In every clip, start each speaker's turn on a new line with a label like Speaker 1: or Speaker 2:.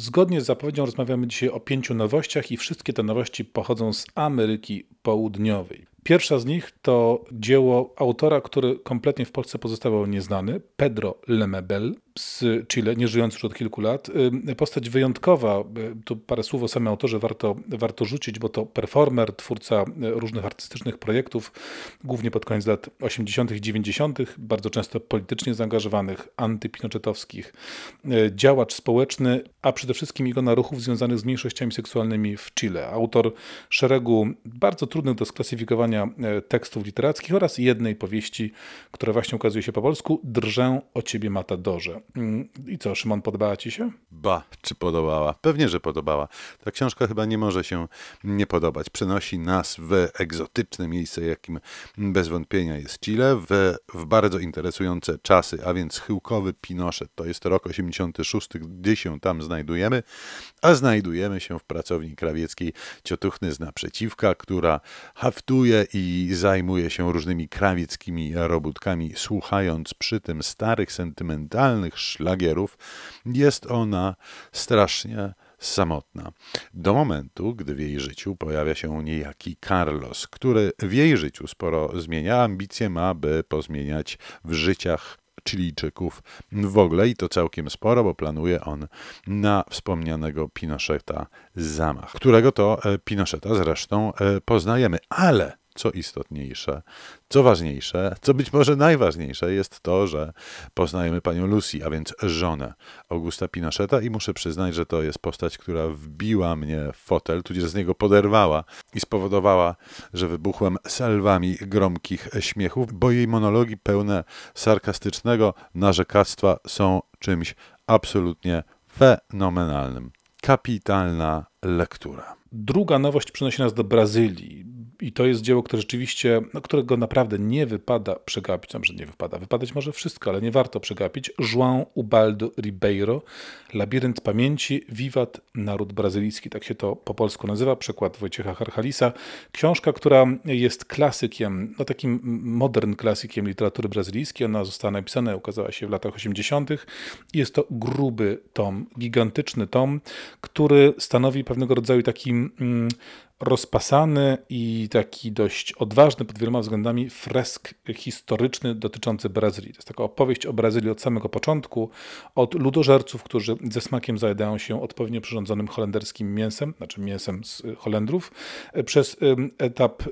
Speaker 1: Zgodnie z zapowiedzią rozmawiamy dzisiaj o pięciu nowościach i wszystkie te nowości pochodzą z Ameryki Południowej. Pierwsza z nich to dzieło autora, który kompletnie w Polsce pozostawał nieznany, Pedro Lemebel z Chile, nie żyjący już od kilku lat. Postać wyjątkowa, tu parę słów o samym autorze warto, warto rzucić, bo to performer, twórca różnych artystycznych projektów, głównie pod koniec lat 80. i 90., bardzo często politycznie zaangażowanych, antypinoczetowskich, działacz społeczny, a przede wszystkim ikona ruchów związanych z mniejszościami seksualnymi w Chile. Autor szeregu bardzo trudnych do sklasyfikowania tekstów literackich oraz jednej powieści, która właśnie ukazuje się po polsku, Drżę o ciebie Matadorze. I co, Szymon, podobała ci się?
Speaker 2: Ba, czy podobała? Pewnie, że podobała. Ta książka chyba nie może się nie podobać. Przenosi nas w egzotyczne miejsce, jakim bez wątpienia jest Chile, w, w bardzo interesujące czasy, a więc chyłkowy Pinochet. To jest rok 86, gdy się tam znajdujemy, a znajdujemy się w pracowni krawieckiej Ciotuchny z naprzeciwka, która haftuje i zajmuje się różnymi krawieckimi robótkami, słuchając przy tym starych, sentymentalnych szlagierów, jest ona strasznie samotna. Do momentu, gdy w jej życiu pojawia się niejaki Carlos, który w jej życiu sporo zmienia, ambicje ma, by pozmieniać w życiach Chilijczyków w ogóle i to całkiem sporo, bo planuje on na wspomnianego Pinocheta zamach, którego to Pinocheta zresztą poznajemy, ale co istotniejsze, co ważniejsze, co być może najważniejsze jest to, że poznajemy panią Lucy, a więc żonę Augusta Pinocheta i muszę przyznać, że to jest postać, która wbiła mnie w fotel, tudzież z niego poderwała i spowodowała, że wybuchłem salwami gromkich śmiechów, bo jej monologi pełne sarkastycznego narzekactwa są czymś absolutnie fenomenalnym. Kapitalna lektura.
Speaker 1: Druga nowość przynosi nas do Brazylii. I to jest dzieło, które rzeczywiście, no, którego naprawdę nie wypada przegapić. Znaczy, nie wypada, wypadać może wszystko, ale nie warto przegapić. João Ubaldo Ribeiro, Labirynt Pamięci, Wiwat Naród Brazylijski. Tak się to po polsku nazywa, przekład Wojciecha Harchalisa. Książka, która jest klasykiem, no takim modern klasykiem literatury brazylijskiej. Ona została napisana, ukazała się w latach 80. Jest to gruby tom, gigantyczny tom, który stanowi pewnego rodzaju taki mm, rozpasany i taki dość odważny pod wieloma względami fresk historyczny dotyczący Brazylii. To jest taka opowieść o Brazylii od samego początku, od ludożerców, którzy ze smakiem zajadają się odpowiednio przyrządzonym holenderskim mięsem, znaczy mięsem z Holendrów, przez etap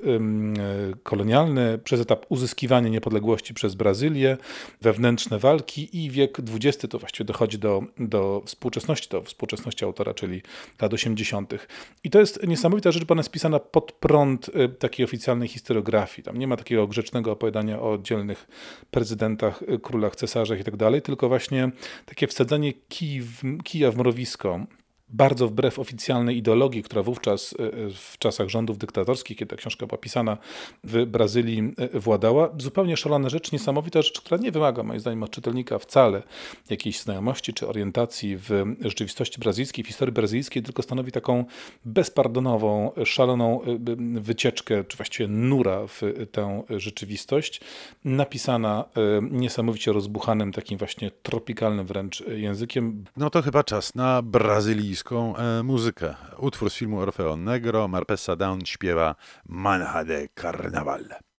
Speaker 1: kolonialny, przez etap uzyskiwania niepodległości przez Brazylię, wewnętrzne walki i wiek XX to właściwie dochodzi do, do współczesności, do współczesności autora, czyli lat 80. I to jest niesamowita rzecz, bo ona jest pisana pod prąd y, takiej oficjalnej historiografii. Tam nie ma takiego grzecznego opowiadania o oddzielnych prezydentach, y, królach, cesarzach i tak dalej, tylko właśnie takie wsadzanie kij w, kija w mrowisko bardzo wbrew oficjalnej ideologii, która wówczas e, e, w czasach rządów dyktatorskich, kiedy ta książka była pisana w Brazylii, e, władała. Zupełnie szalona rzecz, niesamowita rzecz, która nie wymaga moim zdaniem od czytelnika wcale jakiejś znajomości czy orientacji w rzeczywistości brazylijskiej, w historii brazylijskiej, tylko stanowi taką bezpardonową, szaloną wycieczkę, czy właściwie nura w tę rzeczywistość, napisana niesamowicie rozbuchanym, takim właśnie tropikalnym wręcz językiem.
Speaker 2: No to chyba czas na brazylijską brytyjską e, muzykę. Utwór z filmu Orfeo Negro, Marpessa Down śpiewa Manha de Carnaval.